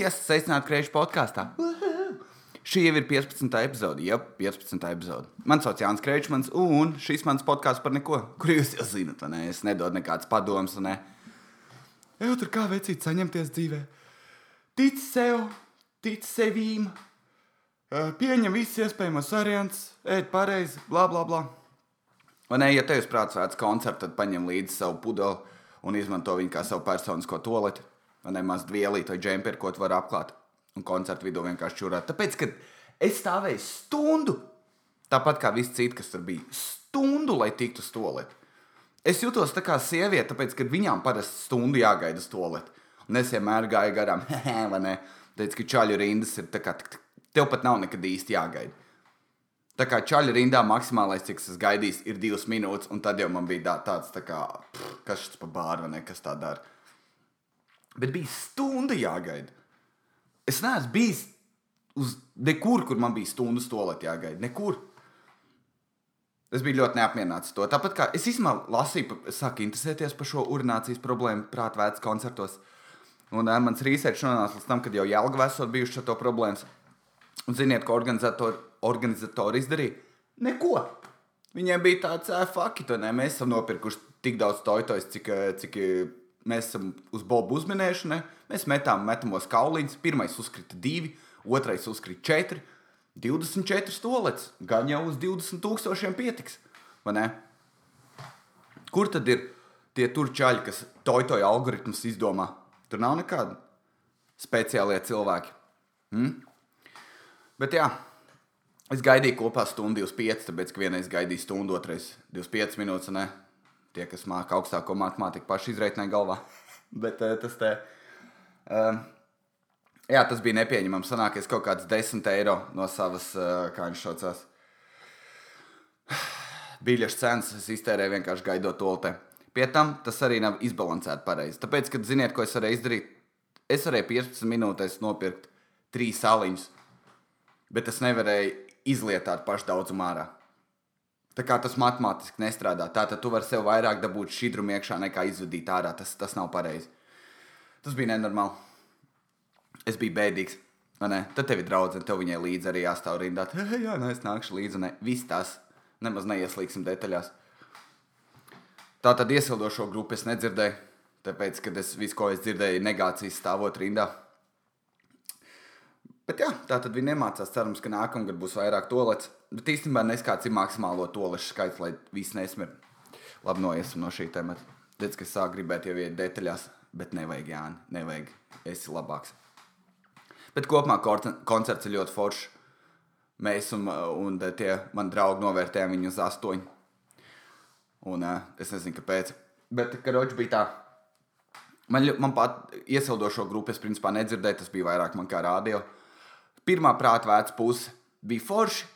Ies, sveicināti Kriešu podkāstā. Šī jau ir 15. epizode. Jā, 15. epizode. Mani sauc Jānis Kreičmans, un šis mans podkāsts par neko, kur jūs jau zinat, ne? Es nedodu nekādas padomas, ne. Jau tur kā vecīt saņemties dzīvē. Tic sev, tic sevīm, pieņem visus iespējamos variantus, ēd pareizi, bla bla bla. Vai ne, ja tev ir prāts vērts koncerts, tad paņem līdzi savu pudeli un izmanto viņu kā savu personisko toleti. Vai ne maz dvielīti vai džemperi, ko tu vari apklāt. Un koncertu vidū vienkārši čurāt. Tāpēc, kad es stāvēju stundu, tāpat kā visi citi, kas tur bija, stundu, lai tiktu uz toleti. Es jutos tā kā sieviete, tāpēc, ka viņām parasti stundu jāgaida uz toleti. Un es vienmēr gāju garām, vai ne? Teicu, ka čaļu rindas ir tā kā, tev pat nav nekad īsti jāgaida. Tā kā čaļa rindā maksimālais, cik es gaidīju, ir divas minūtes, un tad jau man bija tā, tāds, tā kā, pff, kas tas par bāru, vai ne, kas tā dara. Bet bija stunda jāgaida. Es neesmu bijis uz nekur, kur man bija stundu stolēt jāgaida. Nekur. Es biju ļoti neapmierināts ar to. Tāpat kā es īstenībā lasīju, sāku interesēties par šo urinācijas problēmu prātvētas koncertos. Un uh, mans research nonāca līdz tam, kad jau Jālga esot bijuši ar to problēmas. Un ziniet, ko organizatori, organizatori izdarīja? Neko. Viņiem bija tāds, ah, fuck, it, ne? mēs esam nopirkuši tik daudz toitojas, cik, cik mēs esam uz Bobu uzminējuši. Ne? Mēs metām metamos kauliņus. Pirmais uzkrita divi, otrais uzkrita četri. 24 stolets, gan jau uz 20 tūkstošiem pietiks. vai ne? Kur tad ir tie turčaļi, kas toitoja algoritmus izdomā? Tur nav nekāda speciālie cilvēki. Hmm? Bet jā, es gaidīju kopā stundu 25, tāpēc, ka vienreiz gaidīju stundu, otrais 25 minūtes. Ne? Tie, kas māca augstāko matemātiku, paši izreitināja galvā. Bet eh, tas te. Um, jā, tas bija nepieņemami. Sanāk, es kaut kāds 10 eiro no savas, eh, kā viņš saucās, biļešu cenas iztērēju vienkārši gaidot to te. Pie tam tas arī nav izbalansēts pareizi. Tāpēc, kad ziniet, ko es varēju izdarīt, es varēju 15 minūtēs nopirkt trīs saliņus, bet es nevarēju izlietot pašu daudzumu ārā. Tā kā tas matemātiski nestrādā. Tātad tu vari sev vairāk dabūt šķidrumu iekšā nekā izvadīt ārā. Tas, tas nav pareizi. Tas bija nenormāli. Es biju bēdīgs. ne? Tad tev ir draudzene, tev viņai līdzi arī jāstāv rindā. Jā, nē, es nākšu līdzi. Ne. Viss tas nemaz neieslīgsim detaļās. Tā tad iesildošo grupu es nedzirdēju. Tāpēc, kad es visu, ko es dzirdēju, negācijas stāvot rindā. Bet jā, tā tad viņi nemācās. Cerams, ka nākamgad būs vairāk tolets. Bet īstenībā neskāds ir maksimālo tolešu skaits, lai viss nesmir. Labi, noiesim no šī temata. Redz, ka es sāku gribēt jau iet detaļās, bet nevajag, Jāni, nevajag. Esi labāks. Bet kopumā koncerts ir ļoti foršs. Mēs un, un tie mani draugi novērtējām viņu uz astoņu. Un uh, es nezinu, kāpēc. Bet karoči bija tā. Man, man pat iesildošo grupu es principā nedzirdēju, tas bija vairāk man kā rādio. Pirmā prāta vērts puse bija forši,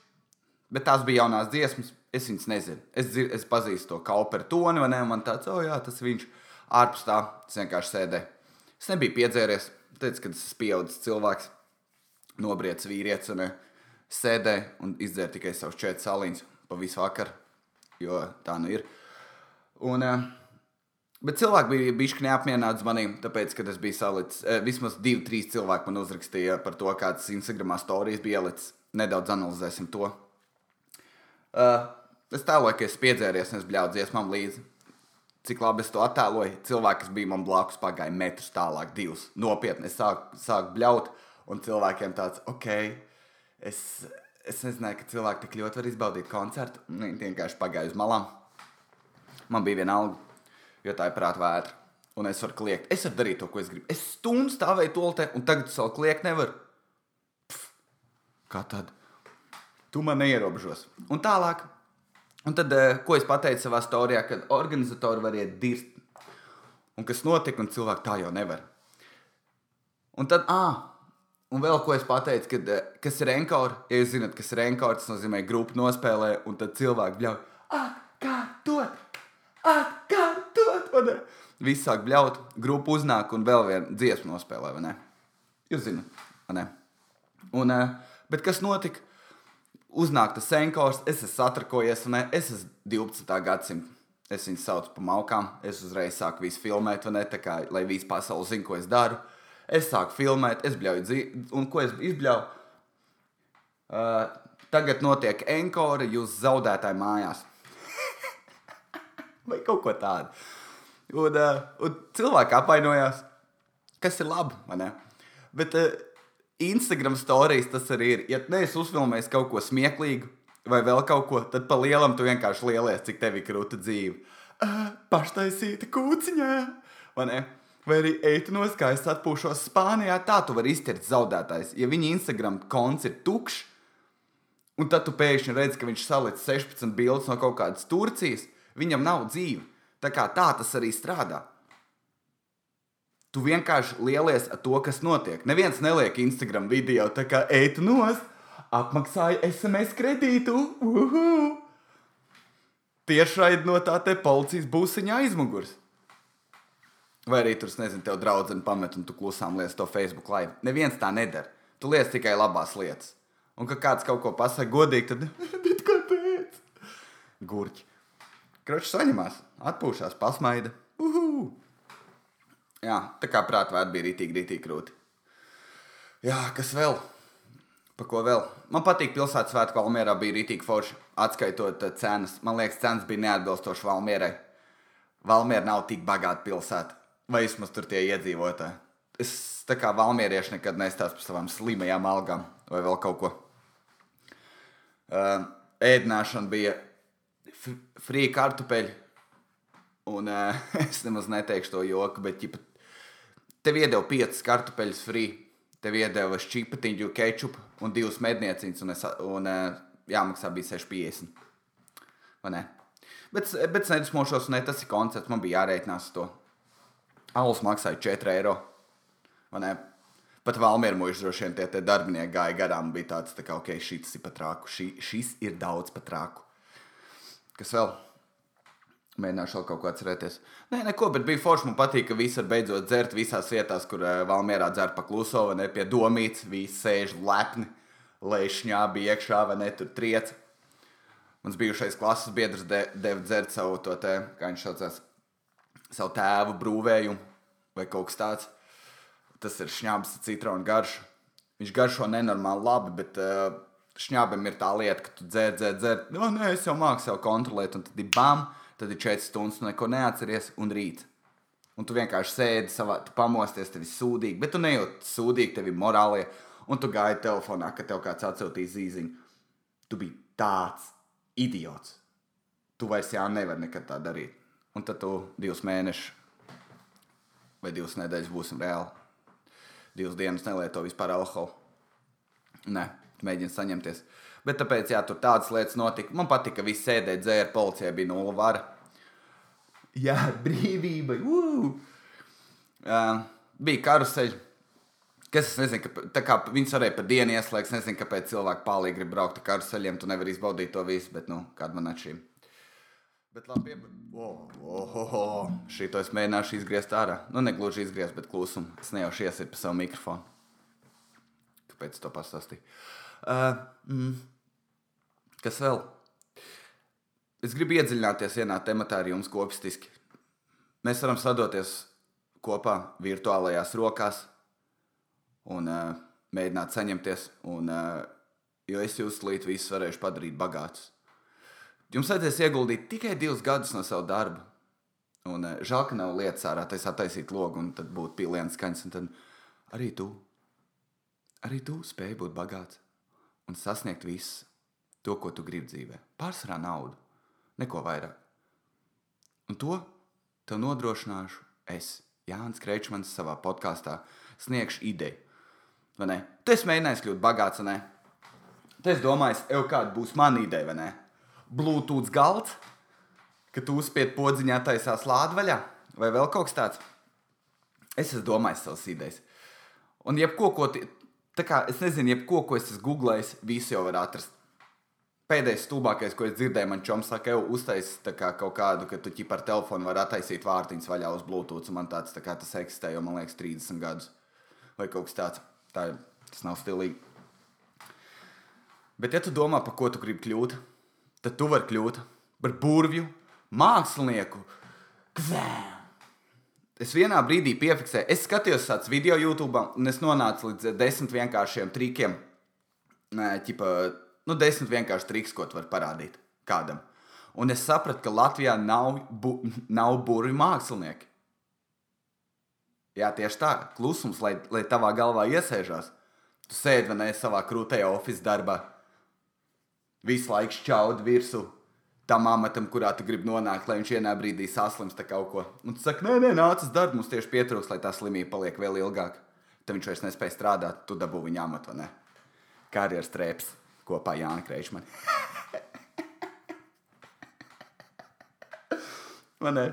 bet tās bija jaunās dziesmas. Es viņas nezinu. Es, dzir, es pazīstu to kauperu toni, vai ne? Man tāds, oh, jā, tas viņš. Ārpus tā, es vienkārši sēdēju. Es nebiju piedzēries. Teicu, ka tas ir pieaugušs cilvēks, nobriedzis vīrietis. Un, eh, sēdēju un izdzēru tikai savus četrus saliņus pa visu vakaru, jo tā nu ir. Un, eh, bet cilvēki bija bijuši neapmierināti ar maniem, tāpēc, ka es biju salicis. eh, Vismaz divi, trīs cilvēki man uzrakstīja par to, kādas Instagram stāstījis bija ielicis. Nedaudz analizēsim to. Uh, es tēloju, ka es piedzēries un es bļauju dziesmām līdzi. Cik labi es to attēloju. Cilvēki, kas bija man blakus, pagāja metrus tālāk, divus. Nopietni, es sāku, sāku bļaut, un cilvēkiem tāds, ok, es, es nezināju, ka cilvēki tik ļoti var izbaudīt koncertu. Viņi vienkārši pagāja uz malām. Man bija viena alga, jo tā ir prāta vētra. Un es varu kliegt. Es varu darīt to, ko es gribu. Es stundu stāvēju toltē, un tagad es vēl kliegt nevaru. Pf, kā tad? Tu man neierobežos. Un tālāk. Un tad, eh, ko es pateicu savā storijā, kad organizatori var iet dirst. Un kas notika, un cilvēki tā jau nevar. Un tad, ah, un vēl ko es pateicu, kad, eh, kas ir encore. Ja jūs zināt, kas ir encore, tas nozīmē grupu nospēlē, un tad cilvēki bļauj, atkārtot, atkārtot. vai ne? Visi sāk bļaut, grupa uznāk un vēl vienu dziesmu nospēlē, vai ne? Jūs zināt, vai ne? Un, eh, bet kas notika? Uznāk tas senkors, es esmu satrakojies, un es esmu 12. gadsimta. Es viņu saucu par malkām, es uzreiz sāku visu filmēt, vai ne, tā kā, lai visi pasauli zinātu, ko es daru. Es sāku filmēt, es bļauju dzīvi, un ko es izbļauju? Uh, tagad notiek enkore, jūs zaudētāji mājās. Vai kaut ko tādu. Un, uh, un cilvēki apvainojās, kas ir labi? Bet uh, Instagram stāstījis tas arī ir. Ja neesi uzfilmējis kaut ko smieklīgu vai vēl kaut ko, tad pa lielam tu vienkārši lielies, cik tev ir krūta dzīve. Uh, paštaisīta kūciņā, vai ne? Vai arī eitu kā es atpūšos Spānijā, tā tu vari izķert zaudētājs. Ja viņa Instagram konts ir tukšs, un tad tu pēkšņi redzi, ka viņš salic 16 bildes no kaut kādas Turcijas, viņam nav dzīve. Tā kā tā tas arī strādā. Tu vienkārši lielies ar to, kas notiek. Neviens neliek Instagram video, tā kā eitu nost, apmaksāja SMS kredītu. Uhu! Tiešraidi no tā te policijas būsiņa aizmugurs. Vai arī tur, nezinu, tev draudzene pamet un tu klusām liec to Facebook live. Neviens tā nedara. Tu liec tikai labās lietas. Un, kad kāds kaut ko pasaka godīgi, tad kāpēc? Gurķi. Kročs saņemās, atpūšās, pasmaida. Uhu! Jā, tā kā prātā bija rītīgi, rītīgi grūti. Jā, kas vēl? Pa ko vēl? Man patīk pilsētas svētku Valmjerā bija rītīgi forši. Atskaitot cenas, man liekas, cenas bija neatbilstošas Valmjerai. Valmjera nav tik bagāta pilsēta, vai vismaz tur tie iedzīvotāji. Es tā kā valmierieši nekad nestāstu par savām slimajām algām vai vēl kaut ko. Uh, ēdināšana bija free kartupeļi. Un uh, es nemaz neteikšu to joku, bet ja tev iedeva piecas kartupeļus free. Tev iedeva šķipatiņu, kečupu un divas mednieciņas, un, es, un uh, jāmaksā bija 6,50. Vai ne? Bet, bet es nedusmošos, ne tas ir koncerts, man bija jārēķinās to. Alus maksāja 4 eiro. Vai ne? Pat Valmīra mūžā droši vien tie, darbinieki gāja garām. Bija tāds, tā kā, ok, šis ir pat rāku, šī, šis ir daudz pat rāku. Kas vēl? Mēģināšu vēl kaut ko atcerēties. Nē, neko, bet bija forši. Man patīk, ka visi var beidzot dzert visās vietās, kur uh, Valmjerā dzer pa kluso, vai ne pie domītas. Visi sēž lepni, lēšņā bija iekšā, vai ne tur triec. Mans bijušais klases biedrs de, deva dzert savu to te, kā viņš saucās, savu tēvu brūvējumu vai kaut kas tāds. Tas ir šņābs citronu garšu. Viņš garšo nenormāli labi, bet uh, šņābam ir tā lieta, ka tu dzer, dzer, dzer. No, nē, es jau māku sev kontrolēt, un tad ir bam, tad ir 4 stundas, un neko neatceries, un rīt. Un tu vienkārši sēdi savā, tu pamosties, tev ir sūdīgi, bet tu nejūti sūdīgi, tev ir morālie, un tu gāji telefonā, kad tev kāds atsūtīja zīziņu. Tu biji tāds idiots. Tu vairs jā, nevari nekad tā darīt. Un tad tu divus mēnešus vai divas nedēļas būsim reāli. Divas dienas nelieto vispār alkoholu. Nē, mēģina saņemties. Bet tāpēc, jā, tur tādas lietas notika. Man patika, ka visi sēdēja, dzēra, policijai bija nulle vara. Jā, brīvība. Uh, bija karuseļi. Kas es nezinu, ka, tā kā viņas varēja pa dienu ieslēgt, es nezinu, kāpēc cilvēki pārlīgi grib braukt ar karuseļiem. Tu nevari izbaudīt to visu, bet, nu, kāda man atšķīra. Bet labi, oh, oh, oh, oh. šī to es mēģināšu izgriezt ārā. Nu, negluži izgriezt, bet klusumu. Es nejauši iesiet pa savu mikrofonu. Kāpēc to pastāstīju? Uh, mm. Kas vēl? Es gribu iedziļināties vienā tematā ar jums kopistiski. Mēs varam sadoties kopā virtuālajās rokās un uh, mēģināt saņemties, un, uh, jo es jūs līdz visus varēšu padarīt bagātus. Jums vajadzēs ieguldīt tikai divus gadus no sava darba. Un uh, žēl, ka nav lietas ārā, tas attaisīt logu, un tad būtu piliens skaņas, un tad arī tu, arī tu spēj būt bagāts un sasniegt visu to, ko tu gribi dzīvē. Pārsvarā naudu, neko vairāk. Un to tev nodrošināšu es, Jānis Kreičmans, savā podkāstā. Sniegšu ideju. Vai ne? Tu esi mēģinājis kļūt bagāts, vai ne? Tu esi domājis, ej, kāda būs mana ideja, vai ne? Bluetooth galds, ka tu uzspied podziņā taisās lādvaļā, vai vēl kaut kas tāds. Es esmu domājis savas idejas. Un jebko, ko Tā kā es nezinu, jebko, ko es esmu googlējis, visu jau var atrast. Pēdējais stulbākais, ko es dzirdēju, man čoms saka, jau uztaisīt kā kaut kādu, ka tu ķip ar telefonu var attaisīt vārtiņas vaļā uz Bluetooth. Man tāds tā kā tas eksistē jau, man liekas, 30 gadus vai kaut kas tāds. Tā, tas nav stilīgi. Bet, ja tu domā, par ko tu gribi kļūt, tad tu vari kļūt par burvju, mākslinieku. Kzē! Es vienā brīdī piefiksēju, es skatījos tādu video YouTube, un es nonācu līdz desmit vienkāršiem trikiem. Nē, ķipa, nu, desmit vienkārši triks, ko tu vari parādīt kādam. Un es sapratu, ka Latvijā nav, bu, nav burbuļu mākslinieki. Jā, tieši tā, klusums, lai, lai tavā galvā iesēžās. Tu sēdi vai ne savā krūtajā oficiālā darbā, visu laiku šķaudi virsū tam amatam, kurā tu gribi nonākt, lai viņš vienā brīdī saslimst kaut ko. Un tu saki, nē, nē, nāc uz darbu, mums tieši pietrūks, lai tā slimība paliek vēl ilgāk. Tad viņš vairs nespēja strādāt, tu dabū viņa amatu, ne? Karjeras trēps kopā Jānis Kreičmani. Man ir.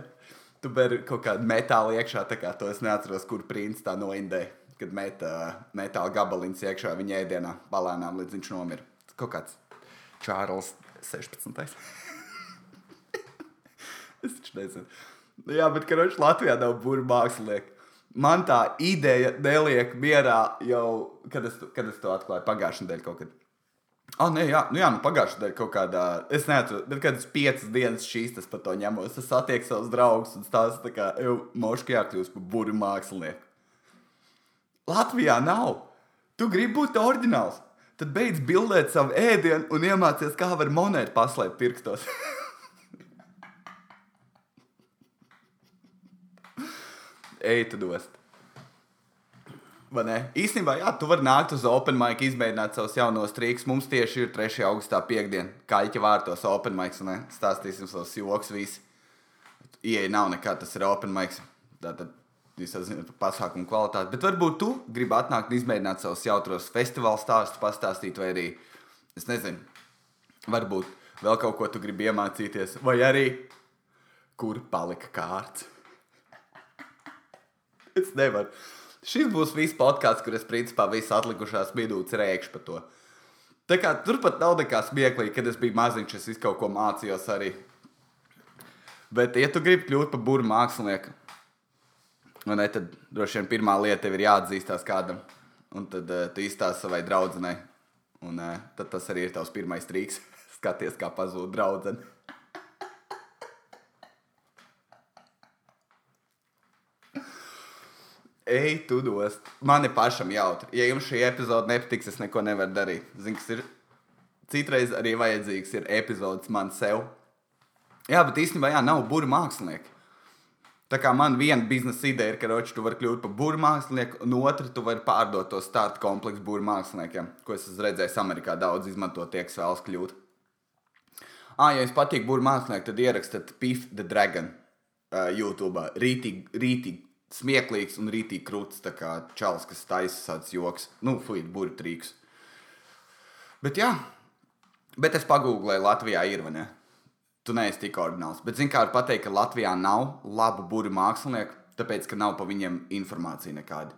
Tu beri kaut kādu metālu iekšā, tā kā to es neatceros, kur princis tā noindēja. Kad met uh, metāla gabaliņus iekšā viņa ēdienā, balēnām līdz viņš nomira. Kaut kāds Čārls 16. es taču nezinu. Jā, bet karoči Latvijā nav mākslinieki. Man tā ideja neliek mierā jau, kad es, kad es to atklāju pagājušajā nedēļā kaut kad. Ah, nē, jā, nu, jā, nu pagājušajā nedēļā kaut kādā, es nezinu, bet kādas piecas dienas šīs tas par to ņemos. Es satieku savus draugus un stāstu, kā jau moški jākļūst par mākslinieku. Latvijā nav. Tu gribi būt oriģināls. Tad beidz bildēt savu ēdienu un iemācies, kā var monētu paslēpt pirkstos. Ej, tu dost. Vai ne? Īstenībā, jā, tu vari nākt uz Open Mic, izmēģināt savus jaunos trīkus. Mums tieši ir 3. augustā piekdiena, kā īņķa vārtos Open Mic. Stāstīsim savus joks, visi. Ieja nav nekā, tas ir Open Mic. Tātad jūs zināt par pasākumu kvalitāti. Bet varbūt tu gribi atnākt un izmēģināt savus jautros festivāla stāstus, pastāstīt, vai arī, es nezinu, varbūt vēl kaut ko tu gribi iemācīties, vai arī kur palika kārts. es nevaru. Šis būs viss podkāsts, kur es principā visas atlikušās minūtes rēkšu par to. Tā kā turpat nav nekā smieklīgi, kad es biju maziņš, es kaut ko mācījos arī. Bet, ja tu gribi kļūt par burbuļu mākslinieku, ne, tad droši vien pirmā lieta tev ir jāatzīstās kādam, un tad uh, tu izstāsti savai draudzenei. Un uh, tad tas arī ir tavs pirmais trīks. Skaties, kā pazūd draudzene. Ej, tu dos. Man ir pašam jautri. Ja jums šī epizode nepatiks, es neko nevaru darīt. Zinu, kas ir. Citreiz arī vajadzīgs ir epizodes man sev. Jā, bet īstenībā jā, nav burbuļu mākslinieki. Tā kā man viena biznesa ideja ir, ka roči, tu vari kļūt par burbuļu mākslinieku, un otra tu vari pārdot to startu kompleksu burbuļu māksliniekiem, ko es esmu redzējis Amerikā daudz izmantot tie, kas vēlas kļūt. Ah, ja jums patīk burbuļu mākslinieki, tad ierakstiet Piff the Dragon uh, YouTube. Rītīgi, rītīgi smieklīgs un rītīgi krūts, tā kā čalis, kas taisa tāds joks. Nu, fuj, burbuļtrīks. Bet jā, bet es pagūglēju, Latvijā ir, vai ne? Tu neesi tik ordināls. Bet, zini, kā var pateikt, ka Latvijā nav labu burbuļu mākslinieku, tāpēc, ka nav pa viņiem informācija nekāda.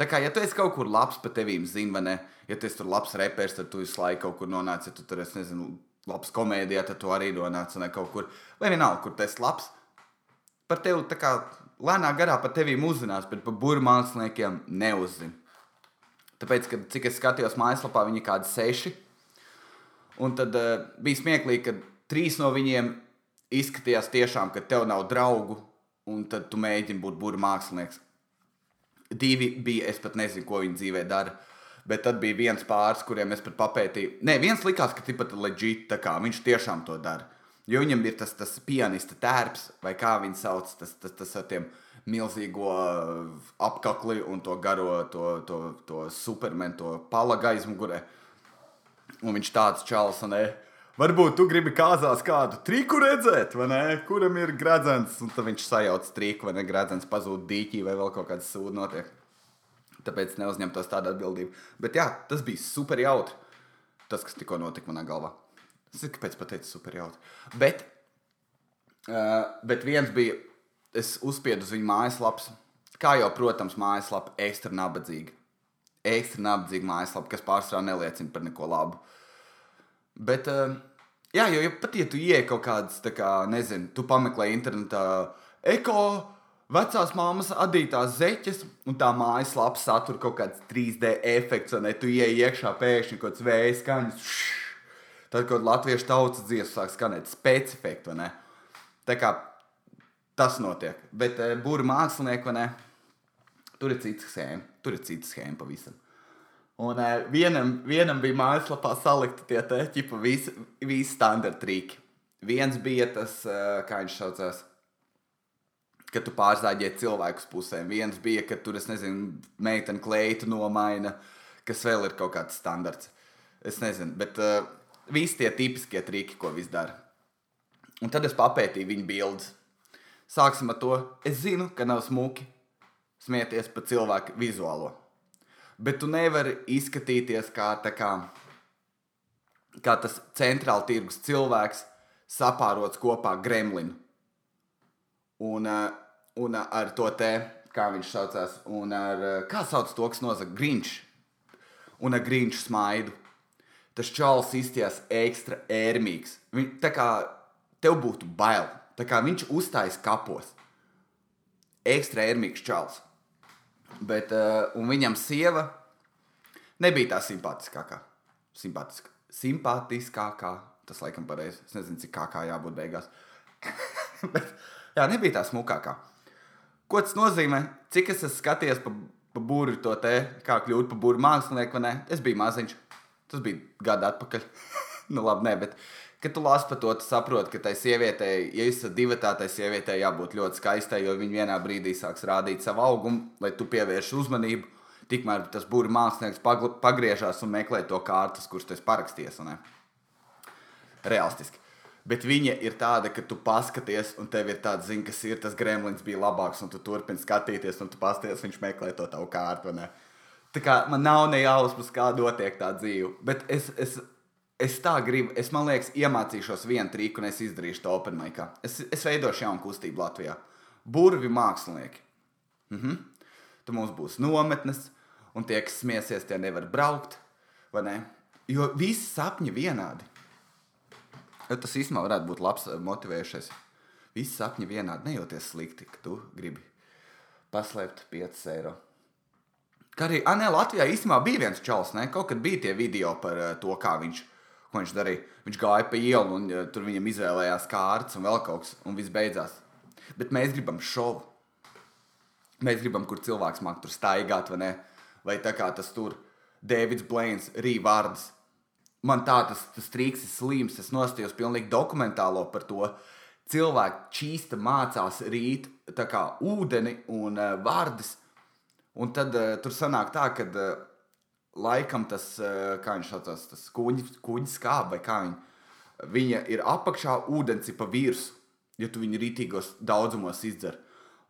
Tā kā, ja tu esi kaut kur labs, pa tevīm zini, vai ne? Ja tu esi tur labs reperis, tad tu visu laiku kaut kur nonāc, ja tu tur esi, nezinu, labs komēdijā, tad tu arī nonāc, ne, kaut kur. Vai vienalga, kur esi labs. Par tevi tā kā lēnā garā par tevi uzzinās, bet par burbuļu māksliniekiem neuzzina. Tāpēc, kad, cik es skatījos mājaslapā, viņi ir kādi seši. Un tad uh, bija smieklīgi, ka trīs no viņiem izskatījās tiešām, ka tev nav draugu, un tad tu mēģini būt burbuļu mākslinieks. Divi bija, es pat nezinu, ko viņi dzīvē dara. Bet tad bija viens pāris, kuriem es pat papētīju. Nē, viens likās, ka tas ir leģit, tā kā viņš tiešām to dara. Jo viņam ir tas, tas pianista tērps, vai kā viņi sauc, tas, tas, tas ar tiem milzīgo uh, apakli un to garo, to, to, to supermenu, to palaga aizmugurē. Un viņš tāds čels, un ne, varbūt tu gribi kāzās kādu triku redzēt, vai ne? Kuram ir gradzens, un tad viņš sajauc triku, vai ne? Gradzens pazūd dīķī, vai vēl kaut kāds sūdi notiek. Tāpēc neuzņemtos tādu atbildību. Bet jā, tas bija super jautri. Tas, kas tikko notika manā galvā. Es nezinu, kāpēc pateicu super jautri. Bet, uh, bet viens bija, es uzspiedu uz viņa mājaslapas. Kā jau, protams, mājaslapa ekstra nabadzīga. Ekstra nabadzīga mājaslapa, kas pārsvarā neliecina par neko labu. Bet, uh, jā, jo ja pat ja tu ieej kaut kādas, tā kā, nezinu, tu pameklē internetā eko vecās māmas adītās zeķes, un tā mājaslapa satur kaut kāds 3D efekts, un ne, tu ieej iekšā pēkšņi kaut kāds vēja skaņas. Šš, Tad, kad latviešu tautas dziesmas sāk skanēt, specifikti, vai ne? Tā kā Tas notiek. Bet uh, būri mākslinieki, vai ne? Tur ir cits schēma. Tur ir cits schēma pavisam. Un uh, vienam, vienam bija mājaslapā salikti tie te ķipa visi, visi standarta trīki. Viens bija tas, uh, kā viņš saucās, kad tu pārzāģēji cilvēkus pusēm. Viens bija, ka tur, es nezinu, meitene kleitu nomaina, kas vēl ir kaut kāds standarts. Es nezinu, bet uh, visi tie tipiskie triki, ko viss dara. Un tad es papētīju viņa bildes. Sāksim ar to. Es zinu, ka nav smuki smieties par cilvēku vizuālo. Bet tu nevari izskatīties kā, kā, kā tas centrāla tirgus cilvēks, sapārots kopā gremlinu. Un, un ar to te, kā viņš saucās, un ar, kā sauc to, kas nosaka grīņš, un ar grīņšu smaidu. Tas čalis izties ekstra ērmīgs. Viņ, tā kā tev būtu bail. Tā kā viņš uzstājas kapos. Ekstra ērmīgs čalis. Bet, uh, viņam sieva nebija tā simpātiskākā. Simpātiska. Simpātiskākā. Tas laikam pareizi. Es nezinu, cik kā, kā jābūt beigās. Bet, jā, nebija tā smukākā. Ko tas nozīmē? Cik es esmu skatījies pa, pa būru to te, kā kļūt par būru mākslinieku, vai ne? Es biju maziņš. Tas bija gada atpakaļ. nu, labi, nē, bet kad tu lasi par to, tu saproti, ka tai sievietei, ja jūs esat divi, tai sievietei jābūt ļoti skaistai, jo viņa vienā brīdī sāks rādīt savu augumu, lai tu pievērsi uzmanību. Tikmēr tas būri mākslinieks pagriežās un meklē to kārtas, kuras tas paraksties. Realistiski. Bet viņa ir tāda, ka tu paskaties, un tev ir tāds, zini, kas ir tas gremlins, bija labāks, un tu turpini skatīties, un tu pasties, viņš meklē to tavu kārtu. Kā man nav ne jausmas, kā notiek tā dzīve. Bet es, es es tā gribu, es man liekas, iemācīšos vienu triku, un es izdarīšu to open micā. Es, es veidošu jaunu kustību Latvijā. Burvi mākslinieki. Mhm. Tur mums būs nometnes, un tie, kas smiesies, tie nevar braukt. Ne? Jo visi sapņi vienādi. Jo tas īstenībā varētu būt labs, eh, motivējušais. Visi sapņi vienādi, nejūties slikti, ka tu gribi paslēpt 5 eiro. Kā arī Anē, Latvijā īstenībā bija viens čels, ne? kaut kad bija tie video par uh, to, kā viņš ko viņš darīja. Viņš gāja pa ielu un ja, tur viņam izvēlējās kārtas un vēl kaut kas, un viss beidzās. Bet mēs gribam šovu. Mēs gribam, kur cilvēks māca tur staigāt, vai ne? Vai tā kā tas tur Deivids Blēns, Rīvārds. Man tā tas, tas trīks ir slims. Es nostājos pilnīgi dokumentālo par to. Cilvēki čīsta mācās rīt kā ūdeni un uh, vārdus. Un tad uh, tur sanāk tā, ka uh, laikam tas, eh, kā viņš saucās, tas kuģis, kuģis skāba vai kā viņa. Viņa ir apakšā, ūdens ir pa virsmu, ja tu viņu rītīgos daudzumos izdzer.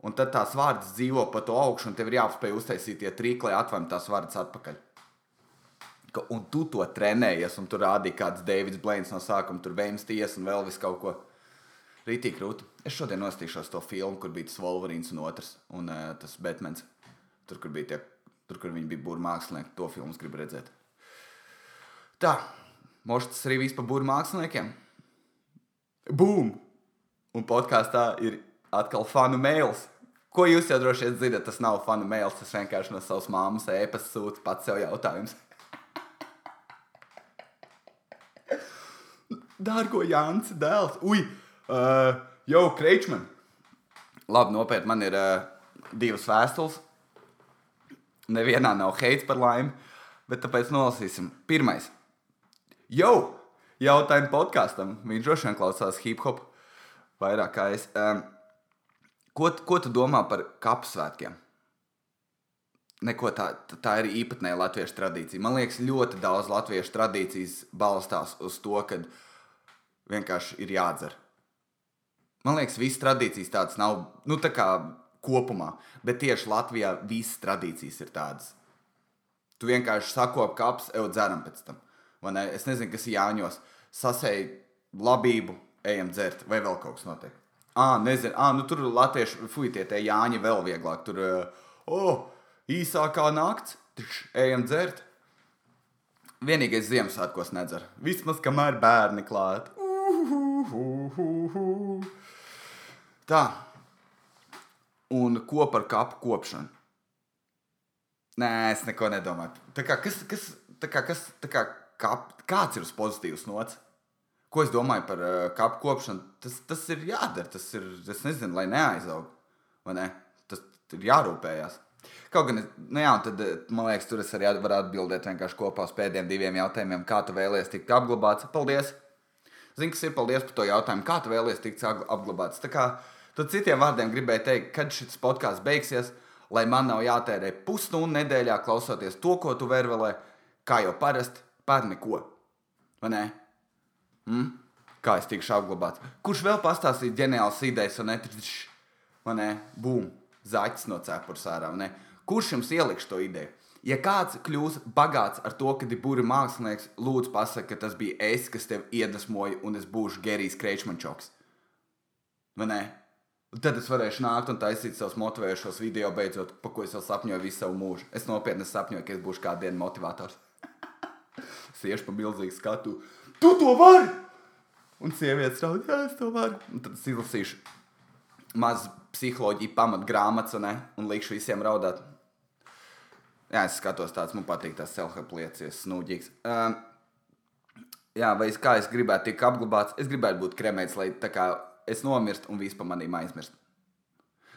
Un tad tās vārdas dzīvo pa to augšu, un tev ir jāspēj uztaisīt tie trīkli, lai atvēm tās vārdas atpakaļ. Un tu to trenējies, un tur rādīja kāds Deivids Blēns no sākuma, tur vēmsties un vēl vis kaut ko. Rītīgi krūti. Es šodien nostīšos to filmu, kur bija tas Wolverines un otrs, un uh, tas Batmans. Tur, kur bija tie Tur, kur viņi bija būru mākslinieki, to filmu gribu redzēt. Tā, možda tas arī viss par būru māksliniekiem. Boom! Un podkāstā ir atkal fanu mails. Ko jūs jau droši vien zinat, tas nav fanu mails. Tas vienkārši no savas māmas ēpas sūta pats sev jautājums. Dārgo Jānis, dēls, ui, uh, jau Kreičman. Labi, nopietni, man ir uh, divas vēstules Nevienā nav heits par laimi, bet tāpēc nolasīsim. Pirmais. Jau! Jautājumu podkāstam. Viņš droši vien klausās hip hop vairāk kā es. Um, ko, ko tu domā par kapu svētkiem? Neko tā, tā ir īpatnēja latviešu tradīcija. Man liekas, ļoti daudz latviešu tradīcijas balstās uz to, ka vienkārši ir jādzer. Man liekas, visas tradīcijas tādas nav. Nu, tā kā kopumā. Bet tieši Latvijā visas tradīcijas ir tādas. Tu vienkārši sakopi kaps, jau dzeram pēc tam. Ne? Es nezinu, kas ir Jāņos. Sasēji labību, ejam dzert, vai vēl kaut kas notiek. Ah, nezinu, ah, nu tur latvieši, fuj, tie, Jāņi vēl vieglāk. Tur, oh, īsākā nakts, tš, ejam dzert. Vienīgais Ziemassvētkos nedzer. Vismaz kamēr bērni klāt. Tā, un ko par kapu kopšanu. Nē, es neko nedomāju. Tā kā, kas, kas, tā kā, kas, tā kā, kap, kāds ir uz pozitīvas nots? ko es domāju par uh, kapu kopšanu, tas, tas ir jādara. Tas ir, es nezinu, lai neaizaug. Vai ne? Tas ir jārūpējas. Kaut gan, nu jā, tad, man liekas, tur es arī varu atbildēt vienkārši kopā uz pēdējiem diviem jautājumiem, kā tu vēlies tikt apglabāts. Paldies! Zini, kas ir paldies par to jautājumu, kā tu vēlies tikt apglabāts. Tā kā tad citiem vārdiem gribēju teikt, kad šis podkāsts beigsies, lai man nav jātērē pusstundu nedēļā klausoties to, ko tu vervelē, kā jau parasti, par neko. Vai ne? Mm? Kā es tikšu apglabāts? Kurš vēl pastāstīs ģeniālas idejas un netrīšs? Vai ne? Bum! Zaķis no cepures ārā. Kurš jums ieliks to ideju? Ja kāds kļūs bagāts ar to, ka ir būri mākslinieks, lūdzu, pasakiet, ka tas bija es, kas tev iedvesmoja, un es būšu Gerijs Kreičmančoks. Vai ne? Tad es varēšu nākt un taisīt savus motivējošos video, beidzot, pa ko es jau sapņoju visu savu mūžu. Es nopietni sapņoju, ka es būšu kādu dienu motivators. Siešu pa milzīgu skatu. Tu to vari! Un sievietes raud, jā, es to varu. Un tad es izlasīšu mazu psiholoģiju pamatgrāmatas un, un likšu visiem raudāt. Jā, es skatos tāds, man patīk tās self-help lietas, snūģīgs. Um, jā, vai es, kā es gribētu tikt apglabāts? Es gribētu būt kremēts, lai tā kā es nomirstu un viss par manīm aizmirst.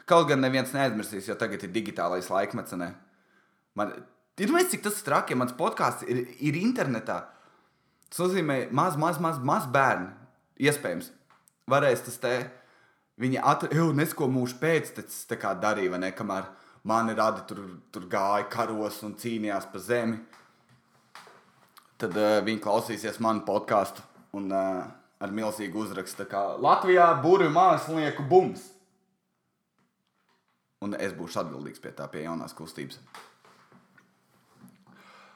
Kaut gan neviens neaizmirsīs, jo tagad ir digitālais laikmets. Ne? Man, ir mēs, cik tas traki, ja mans podkāsts ir, ir internetā. Tas nozīmē, maz, maz, maz, maz bērni, iespējams, varēs tas te. Viņi atrada, nesko mūžu pēc tam darīja, vai ne? Kamēr mani radi tur, tur gāja karos un cīnījās par zemi. Tad uh, viņi klausīsies manu podkāstu un uh, ar milzīgu uzrakstu, kā Latvijā burbuļu mākslinieku bums. Un es būšu atbildīgs pie tā, pie jaunās kustības.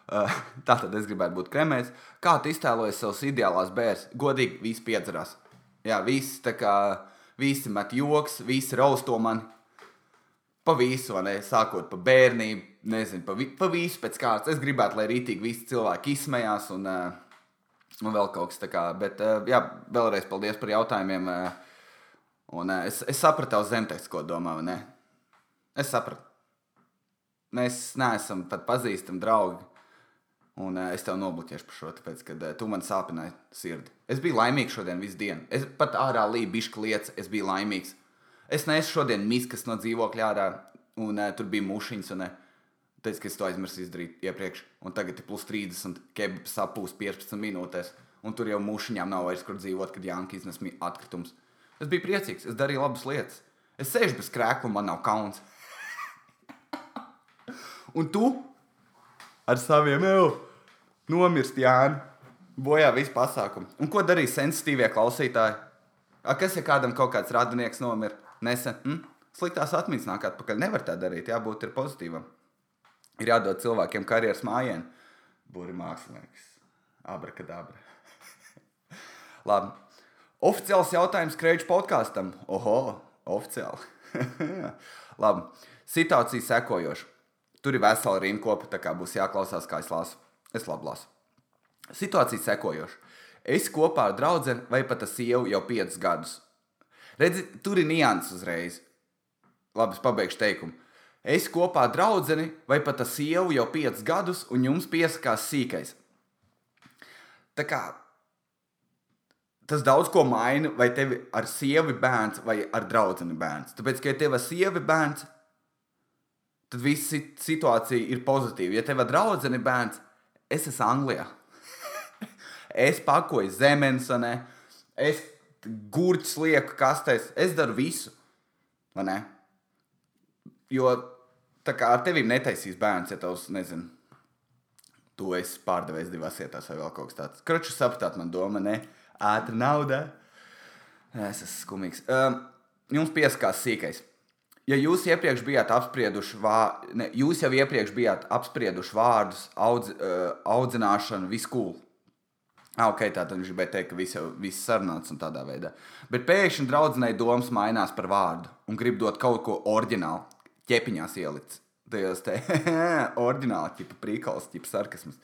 Uh, tā tad es gribētu būt kremēs. Kā tu iztēlojies savus ideālās bērns? Godīgi, visi piedzerās. Jā, visi tā kā visi met joks, visi rausto mani pa visu, ne, sākot pa bērnību, nezinu, pa, vi, pa visu pēc kārtas. Es gribētu, lai rītīgi visi cilvēki izsmējās un, uh, un vēl kaut kas tāds. Bet, uh, jā, vēlreiz paldies par jautājumiem. Uh, un, uh, es, es sapratu tavu zemtekstu, ko domā, ne? Es sapratu. Mēs neesam pat pazīstami draugi. Un es tev nobloķēšu par šo, tāpēc, ka tu man sāpināji sirdi. Es biju laimīgs šodien visu dienu. Es pat ārā līju bišķi lietas, es biju laimīgs. Es neesmu šodien miskas no dzīvokļa ārā, un tur bija mušiņas. Un, uh, Teicu, ka es to aizmirsu izdarīt iepriekš, un tagad ir plus 30, kebabs sapūs 15 minūtēs, un tur jau mušiņām nav vairs kur dzīvot, kad Jānis iznes atkritumus. Es biju priecīgs, es darīju labas lietas. Es sēžu bez krēkla, un man nav kauns. un tu ar saviem jau nomirst, Jānis, bojā visu pasākumu. Un ko darīs sensitīvie klausītāji? A, kas, ja kādam kaut kāds radinieks nomira? nesen. Mm? Sliktās atmiņas nāk atpakaļ. Nevar tā darīt, jābūt pozitīvam. Ir jādod cilvēkiem karjeras mājiņu. Būri mākslinieks. Abrakadabra. Labi. Oficiāls jautājums Kreidžu podkāstam. Oho, oficiāli. Labi. Situācija sekojoša. Tur ir vesela rinkopa, tā kā būs jāklausās, kā es lasu. Es labi lasu. Situācija sekojoša. Es kopā ar draugu vai pat ar sievu jau piecus gadus Redzi, tur ir nianses uzreiz. Labi, es pabeigšu teikumu. Es kopā draugu vai pat ar sievu jau piecus gadus, un jums piesakās sīkais. Tā kā tas daudz ko maina, vai tev ar sievi bērns vai ar draugu bērns. Tāpēc, ka ja tev ir sievi bērns, tad viss situācija ir pozitīva. Ja tev ir draugs bērns, es esmu Anglijā. es pakoju zemes, es gurķis lieku kastēs. Es daru visu. Jo tā kā ar tevi netaisīs bērns, ja tavs, nezinu, tu esi pārdevējs divās vietās vai vēl kaut kas tāds. Kraču sapratāt, man doma, ne? Ātri nauda. Es esmu skumīgs. Um, jums pieskās sīkais. Ja jūs iepriekš bijāt apsprieduši, vā, ne, jūs jau iepriekš bijāt apsprieduši vārdus, audz, uh, audzināšanu, visu kūlu. Ah, ok, tā tad viņš gribēja teikt, ka viss jau viss sarunāts un tādā veidā. Bet pēkšņi draudzenei domas mainās par vārdu un grib dot kaut ko oriģinālu, ķepiņās ielikts. Tajos te oriģināli, tipa prīkals, tipa sarkasms.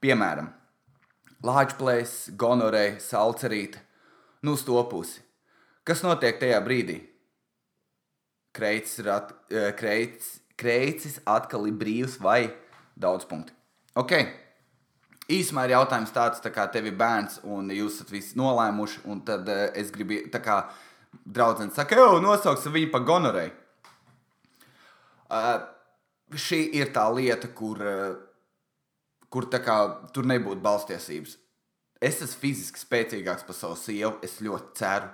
Piemēram, lāčplēs, gonorei, salcerīte, nu uz to pusi. Kas notiek tajā brīdī? Kreicis, at, eh, kreicis, kreicis atkal ir brīvs vai daudz punktu. Ok, īsumā ir jautājums tāds, tā kā tev ir bērns un jūs esat visi nolēmuši, un tad uh, es gribu, tā kā draudzene saka, jau nosauksim viņu par gonorei. Uh, šī ir tā lieta, kur, uh, kur kā tur nebūtu balstiesības. Es esmu fiziski spēcīgāks par savu sievu, es ļoti ceru.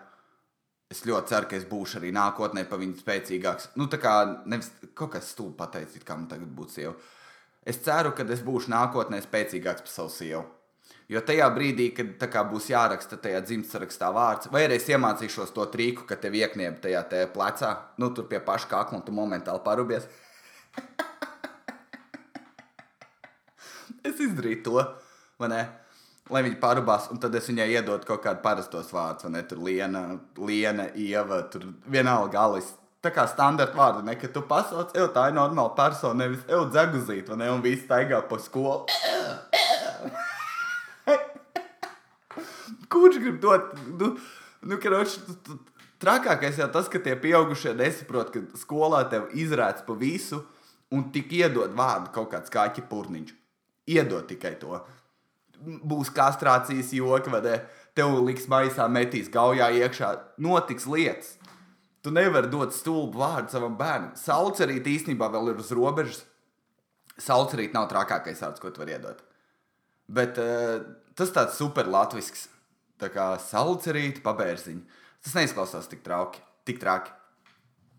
Es ļoti ceru, ka es būšu arī nākotnē par viņu spēcīgāks. Nu, tā kā nevis kaut kas stulbs pateicis, kā man tagad būtu sieva. Es ceru, ka es būšu nākotnē spēcīgāks par savu sievu. Jo tajā brīdī, kad kā, būs jāraksta tajā dzimtsrakstā vārds, vai arī es iemācīšos to trīku, ka tev iekniep tajā te plecā, nu tur pie paša kakla un tu momentāli parubies. es izdarīju to, vai ne? Lai viņi parubās, un tad es viņai iedodu kaut kādu parastos vārdus, vai ne? Tur liena, liena, ieva, tur vienalga galis tā kā standarta vārdi, ne, ka tu pasauc, ej, tā ir normāla persona, nevis ej, dzeguzīt, vai ne, un viss staigā pa skolu. Kurš grib dot, nu, nu karoči, trakākais jau tas, ka tie pieaugušie nesaprot, ka skolā tev izrāds pa visu, un tik iedod vārdu kaut kāds kāķi purniņš. Iedod tikai to. Būs kastrācijas joki, vai ne? Tev liks maisā, metīs gaujā iekšā, notiks lietas. Tu nevari dot stulbu vārdu savam bērnam. Saucerīt īstenībā vēl ir uz robežas. Saucerīt nav trakākais vārds, ko tu vari iedot. Bet uh, tas tāds super latvisks. Tā kā saucerīt, pabērziņ. Tas neizklausās tik trauki, tik traki.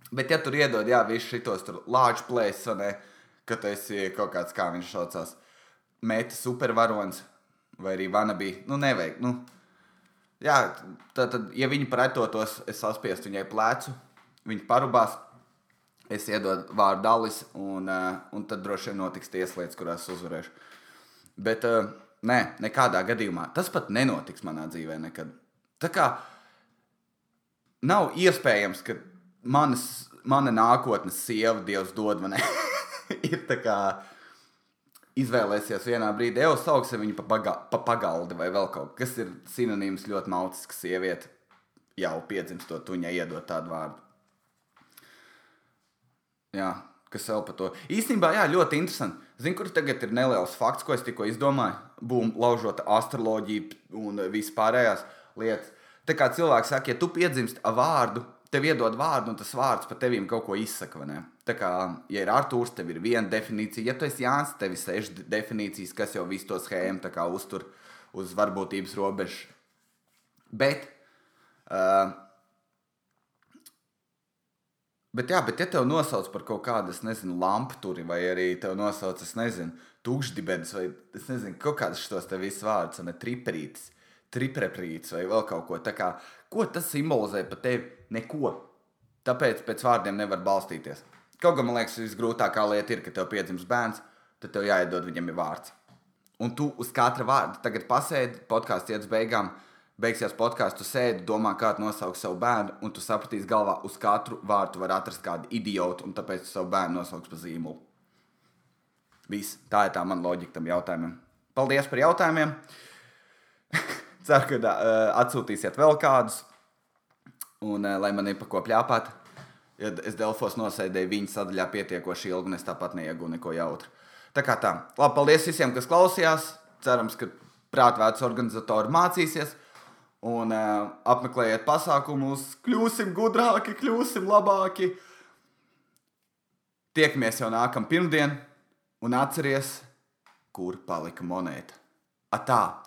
Bet, ja tur iedod, jā, visu šitos lāču plēs, ne, ka tu esi kaut kāds, kā viņš saucās, meta supervaronis vai arī vanabī, nu nevajag, nu, Jā, tad, tad ja viņi pretotos, es saspiestu viņai plecu, viņa parubās, es iedodu vārdu dalis, un, uh, un tad droši vien notiks tieslietas, kurās uzvarēšu. Bet uh, nē, nekādā gadījumā tas pat nenotiks manā dzīvē nekad. Tā kā nav iespējams, ka manas, mana nākotnes sieva, Dievs dod man, ir tā kā izvēlēsies vienā brīdī, jau sauksim viņu pa, paga, pa pagaldi vai vēl kaut kas, kas ir sinonīms ļoti nautisks sieviete. Jau piedzimstot, viņai iedot tādu vārdu. Jā, kas vēl par to? Īstenībā, jā, ļoti interesanti. Zinu, kur tagad ir neliels fakts, ko es tikko izdomāju. Būm, laužot astroloģiju un vispārējās lietas. Tā kā cilvēks saka, ja tu piedzimsti vārdu, tev iedod vārdu, un tas vārds par tevīm kaut ko izsaka. Tā kā, ja ir Arthurs, tev ir viena definīcija, ja tu esi Jānis, tev ir sešas definīcijas, kas jau visu to schēmu uztur uz varbūtības robežas. Bet, uh, bet, jā, bet, ja tev nosauc par kaut kādu, es nezinu, lampturi, vai arī tev nosauc, es nezinu, tukšdibens, vai es nezinu, kaut kādas šos te visus vārdus, ne triprītis, tripreprītis vai vēl kaut ko tādu Ko tas simbolizē par tevi? Neko. Tāpēc pēc vārdiem nevar balstīties. Kaut gan man liekas, visgrūtākā lieta ir, ka tev piedzimst bērns, tad tev jāiedod viņam vārds. Un tu uz katra vārda tagad pasēdi, podkāsts iet uz beigām, beigsies podkāsts, tu sēdi, domā, kā nosaukt savu bērnu, un tu sapratīsi galvā, uz katru vārdu var atrast kādu idiotu, un tāpēc tu savu bērnu nosauks par zīmolu. Viss. Tā ir tā mana loģika tam jautājumam. Paldies par jautājumiem! Ceru, ka uh, atsūtīsiet vēl kādus, un uh, lai man ir pa ko pļāpāt. Ja es Delfos nosēdēju viņa sadaļā pietiekoši ilgi, un es tāpat neiegūju neko jautru. Tā kā tā. Labi, paldies visiem, kas klausījās. Cerams, ka prātvētas organizatori mācīsies un uh, apmeklējiet pasākumus, kļūsim gudrāki, kļūsim labāki. Tiekamies jau nākamā pirmdiena, un atcerieties, kur palika monēta. Atā!